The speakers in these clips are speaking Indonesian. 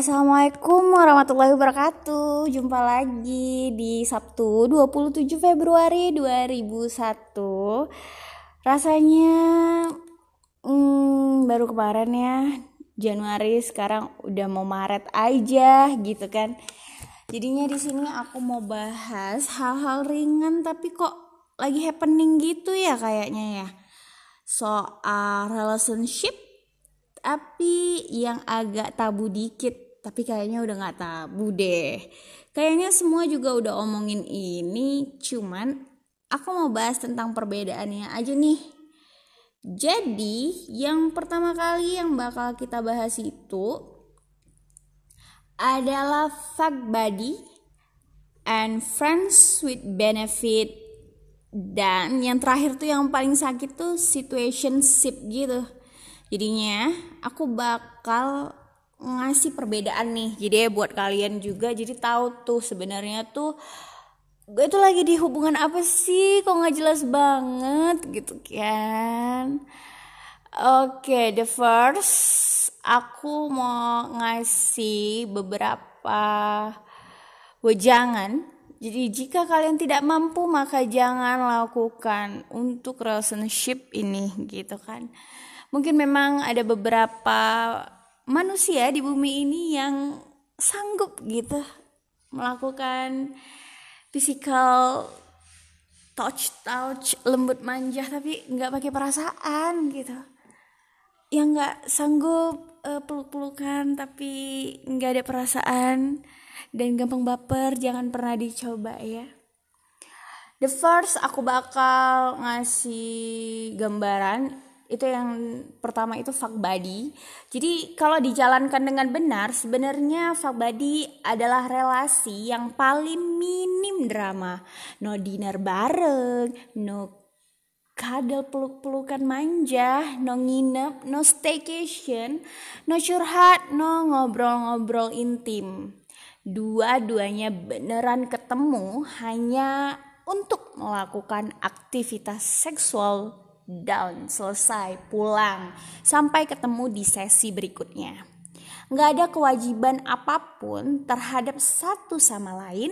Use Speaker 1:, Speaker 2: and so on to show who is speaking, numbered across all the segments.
Speaker 1: Assalamualaikum warahmatullahi wabarakatuh. Jumpa lagi di Sabtu 27 Februari 2001 Rasanya hmm, baru kemarin ya Januari sekarang udah mau Maret aja gitu kan. Jadinya di sini aku mau bahas hal-hal ringan tapi kok lagi happening gitu ya kayaknya ya. Soal relationship tapi yang agak tabu dikit tapi kayaknya udah nggak tabu deh. Kayaknya semua juga udah omongin ini cuman aku mau bahas tentang perbedaannya aja nih. Jadi yang pertama kali yang bakal kita bahas itu adalah fuck body and friends with benefit. Dan yang terakhir tuh yang paling sakit tuh situationship gitu. Jadinya aku bakal ngasih perbedaan nih. Jadi ya buat kalian juga jadi tahu tuh sebenarnya tuh gue tuh lagi di hubungan apa sih? Kok nggak jelas banget? Gitu kan. Oke okay, the first aku mau ngasih beberapa wejangan. Jadi jika kalian tidak mampu maka jangan lakukan untuk relationship ini gitu kan. Mungkin memang ada beberapa manusia di bumi ini yang sanggup gitu melakukan physical touch touch lembut manja tapi nggak pakai perasaan gitu. Yang nggak sanggup uh, peluk-pelukan tapi nggak ada perasaan dan gampang baper jangan pernah dicoba ya. The first aku bakal ngasih gambaran itu yang pertama itu fuck body jadi kalau dijalankan dengan benar sebenarnya fuck body adalah relasi yang paling minim drama no dinner bareng no kadal peluk-pelukan manja, no nginep, no staycation, no curhat, no ngobrol-ngobrol intim. Dua-duanya beneran ketemu hanya untuk melakukan aktivitas seksual down, selesai, pulang, sampai ketemu di sesi berikutnya. Nggak ada kewajiban apa pun terhadap satu sama lain,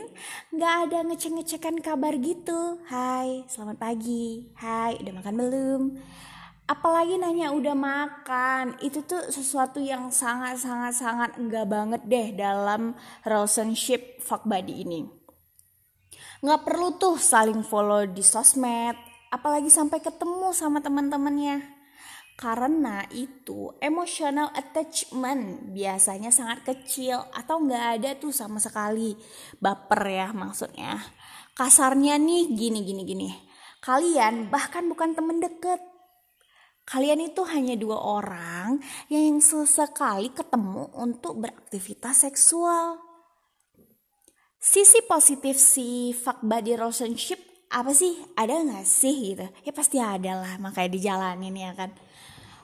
Speaker 1: nggak ada ngecek-ngecekan kabar gitu. Hai, selamat pagi. Hai, udah makan belum? Apalagi nanya udah makan, itu tuh sesuatu yang sangat-sangat-sangat enggak banget deh dalam relationship fuck buddy ini. Nggak perlu tuh saling follow di sosmed, apalagi sampai ketemu sama teman-temannya. Karena itu emotional attachment biasanya sangat kecil atau nggak ada tuh sama sekali. Baper ya maksudnya. Kasarnya nih gini gini gini. Kalian bahkan bukan temen deket. Kalian itu hanya dua orang yang sesekali ketemu untuk beraktivitas seksual. Sisi positif si fuck body relationship apa sih? Ada nggak sih? gitu. Ya pasti ada lah makanya dijalanin ya kan.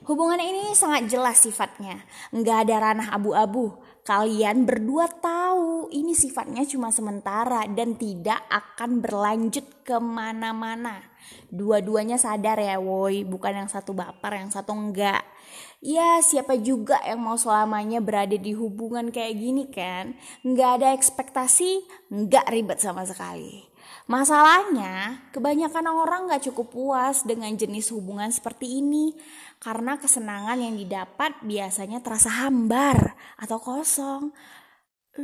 Speaker 1: Hubungan ini sangat jelas sifatnya. Nggak ada ranah abu-abu. Kalian berdua tahu ini sifatnya cuma sementara dan tidak akan berlanjut ke mana-mana. Dua-duanya sadar ya woi bukan yang satu baper yang satu enggak ya siapa juga yang mau selamanya berada di hubungan kayak gini kan? Nggak ada ekspektasi nggak ribet sama sekali Masalahnya, kebanyakan orang gak cukup puas dengan jenis hubungan seperti ini karena kesenangan yang didapat biasanya terasa hambar atau kosong.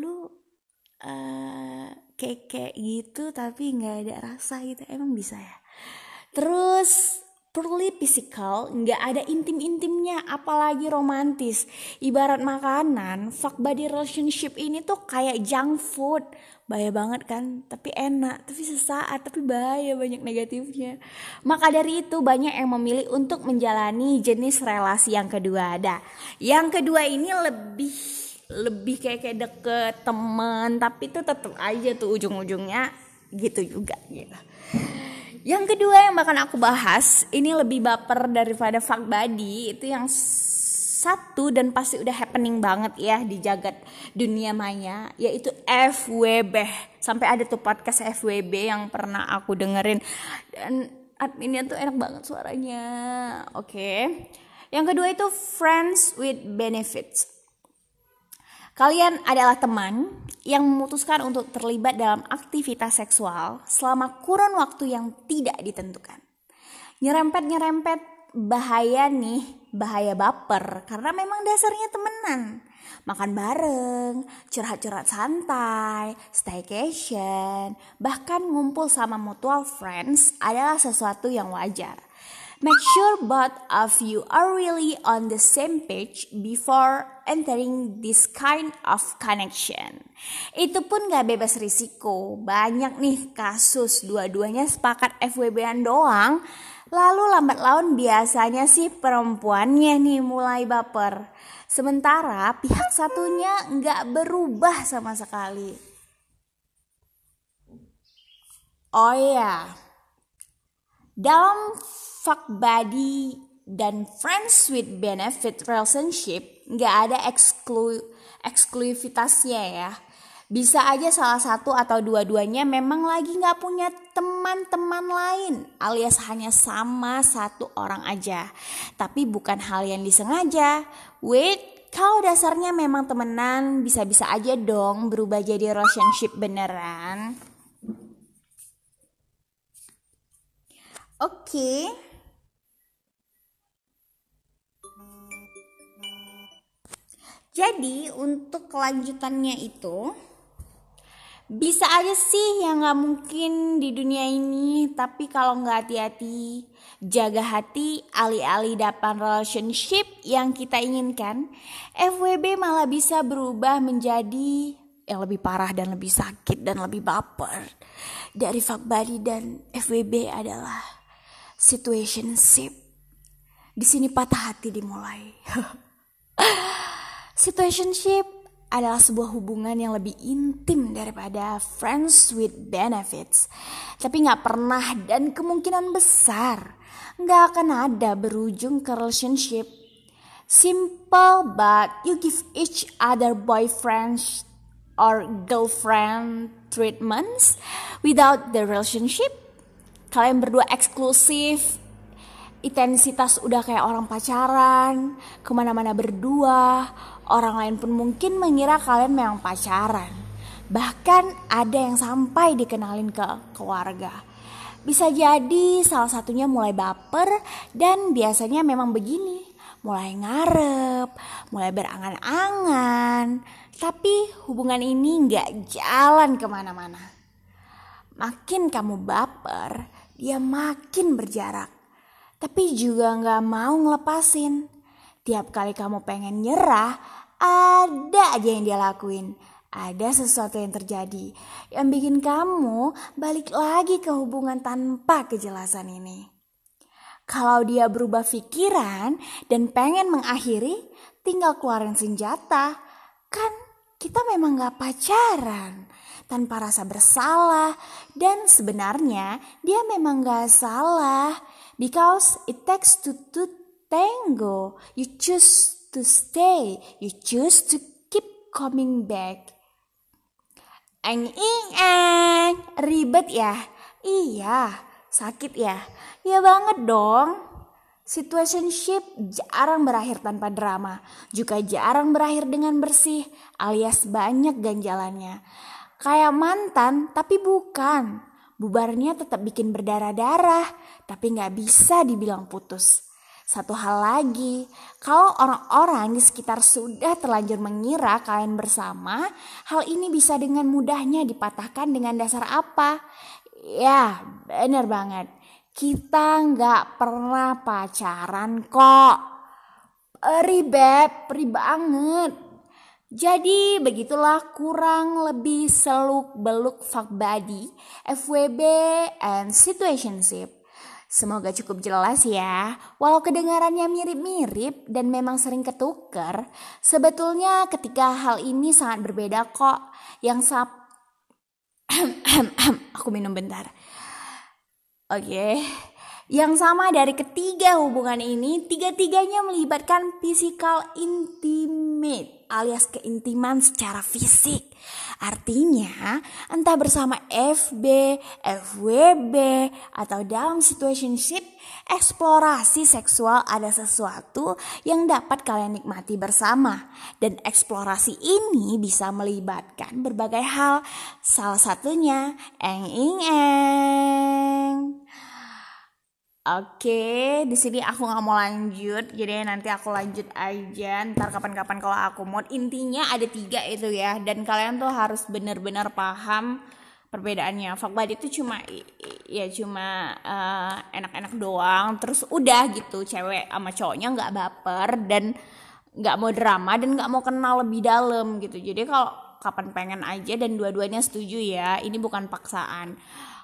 Speaker 1: Lu uh, kayak kayak gitu tapi nggak ada rasa gitu emang bisa ya. Terus purely physical, nggak ada intim-intimnya, apalagi romantis. Ibarat makanan, fuck body relationship ini tuh kayak junk food. Bahaya banget kan, tapi enak, tapi sesaat, tapi bahaya banyak negatifnya. Maka dari itu banyak yang memilih untuk menjalani jenis relasi yang kedua ada. Yang kedua ini lebih lebih kayak kayak deket temen, tapi itu tetap aja tuh ujung-ujungnya gitu juga gitu. Yang kedua yang bakal aku bahas ini lebih baper daripada fuck body itu yang satu dan pasti udah happening banget ya di jagat dunia maya yaitu FWB sampai ada tuh podcast FWB yang pernah aku dengerin. Dan adminnya tuh enak banget suaranya. Oke. Okay. yang kedua itu friends with benefits Kalian adalah teman yang memutuskan untuk terlibat dalam aktivitas seksual selama kurun waktu yang tidak ditentukan. Nyerempet-nyerempet bahaya nih, bahaya baper karena memang dasarnya temenan. Makan bareng, curhat-curhat santai, staycation, bahkan ngumpul sama mutual friends adalah sesuatu yang wajar. Make sure both of you are really on the same page before entering this kind of connection. Itu pun gak bebas risiko. Banyak nih kasus dua-duanya sepakat FWB-an doang. Lalu lambat laun biasanya sih perempuannya nih mulai baper. Sementara pihak satunya nggak berubah sama sekali. Oh iya, dalam fuck buddy dan friends with benefit relationship nggak ada eksklu eksklusivitasnya ya. Bisa aja salah satu atau dua-duanya memang lagi nggak punya teman-teman lain alias hanya sama satu orang aja. Tapi bukan hal yang disengaja. Wait, kalau dasarnya memang temenan bisa-bisa aja dong berubah jadi relationship beneran. Oke. Jadi untuk kelanjutannya itu bisa aja sih yang nggak mungkin di dunia ini tapi kalau nggak hati-hati jaga hati alih-alih dapat relationship yang kita inginkan FWB malah bisa berubah menjadi yang lebih parah dan lebih sakit dan lebih baper dari fuck buddy dan FWB adalah situationship di sini patah hati dimulai situationship adalah sebuah hubungan yang lebih intim daripada friends with benefits. Tapi gak pernah dan kemungkinan besar gak akan ada berujung ke relationship. Simple but you give each other boyfriends or girlfriend treatments without the relationship. Kalian berdua eksklusif, intensitas udah kayak orang pacaran, ke mana-mana berdua, Orang lain pun mungkin mengira kalian memang pacaran. Bahkan ada yang sampai dikenalin ke keluarga. Bisa jadi salah satunya mulai baper dan biasanya memang begini. Mulai ngarep, mulai berangan-angan. Tapi hubungan ini nggak jalan ke mana-mana. Makin kamu baper, dia makin berjarak. Tapi juga nggak mau ngelepasin. Tiap kali kamu pengen nyerah, ada aja yang dia lakuin. Ada sesuatu yang terjadi yang bikin kamu balik lagi ke hubungan tanpa kejelasan ini. Kalau dia berubah pikiran dan pengen mengakhiri, tinggal keluarin senjata. Kan kita memang gak pacaran tanpa rasa bersalah dan sebenarnya dia memang gak salah because it takes two to tango you choose to stay. You choose to keep coming back. Eng ing eng, ribet ya? Iya, sakit ya? Ya banget dong. Situationship jarang berakhir tanpa drama, juga jarang berakhir dengan bersih, alias banyak ganjalannya. Kayak mantan, tapi bukan. Bubarnya tetap bikin berdarah-darah, tapi nggak bisa dibilang putus. Satu hal lagi, kalau orang-orang di sekitar sudah terlanjur mengira kalian bersama, hal ini bisa dengan mudahnya dipatahkan dengan dasar apa? Ya, bener banget. Kita nggak pernah pacaran kok. Ribet, ribet banget. Jadi begitulah kurang lebih seluk beluk fuck body, FWB, and situationship. Semoga cukup jelas ya. Walau kedengarannya mirip-mirip dan memang sering ketuker, sebetulnya ketika hal ini sangat berbeda kok. Yang sap aku minum bentar. Oke. Okay. Yang sama dari ketiga hubungan ini, tiga-tiganya melibatkan physical intimate alias keintiman secara fisik. Artinya, entah bersama FB, FWB, atau dalam situationship, eksplorasi seksual ada sesuatu yang dapat kalian nikmati bersama. Dan eksplorasi ini bisa melibatkan berbagai hal, salah satunya eng ing eng. Oke, di sini aku nggak mau lanjut, jadi nanti aku lanjut aja. Ntar kapan-kapan kalau aku mau. Intinya ada tiga itu ya, dan kalian tuh harus bener-bener paham perbedaannya. Fuck buddy itu cuma ya cuma enak enak-enak doang, terus udah gitu. Cewek sama cowoknya nggak baper dan nggak mau drama dan nggak mau kenal lebih dalam gitu. Jadi kalau kapan pengen aja dan dua-duanya setuju ya, ini bukan paksaan.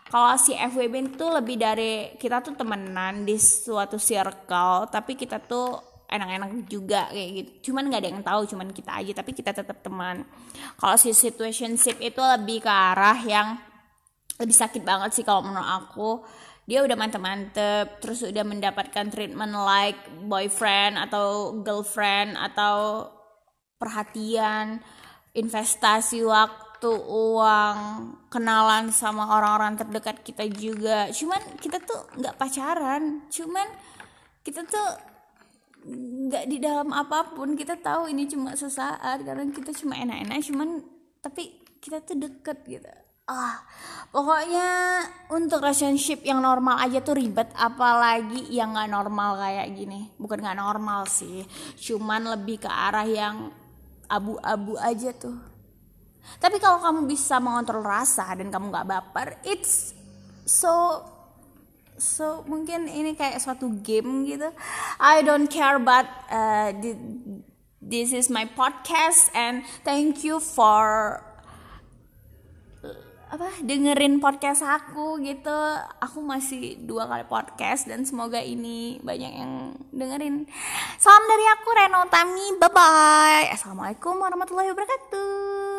Speaker 1: Kalau si FWB itu lebih dari kita tuh temenan di suatu circle tapi kita tuh enak-enak juga kayak gitu. Cuman nggak ada yang tahu cuman kita aja tapi kita tetap teman. Kalau si situationship itu lebih ke arah yang lebih sakit banget sih kalau menurut aku. Dia udah mantep-mantep terus udah mendapatkan treatment like boyfriend atau girlfriend atau perhatian investasi waktu uang kenalan sama orang-orang terdekat kita juga. Cuman kita tuh nggak pacaran. Cuman kita tuh nggak di dalam apa pun. Kita tahu ini cuma sesaat. Karena kita cuma enak-enak cuman tapi kita tuh deket gitu. Ah pokoknya untuk relationship yang normal aja tuh ribet. Apalagi yang nggak normal kayak gini. Bukan nggak normal sih. Cuman lebih ke arah yang abu-abu aja tuh tapi kalau kamu bisa mengontrol rasa dan kamu nggak baper, it's so so mungkin ini kayak suatu game gitu. I don't care but uh, this is my podcast and thank you for apa dengerin podcast aku gitu. Aku masih dua kali podcast dan semoga ini banyak yang dengerin. Salam dari aku Reno Tami. Bye bye assalamualaikum warahmatullahi wabarakatuh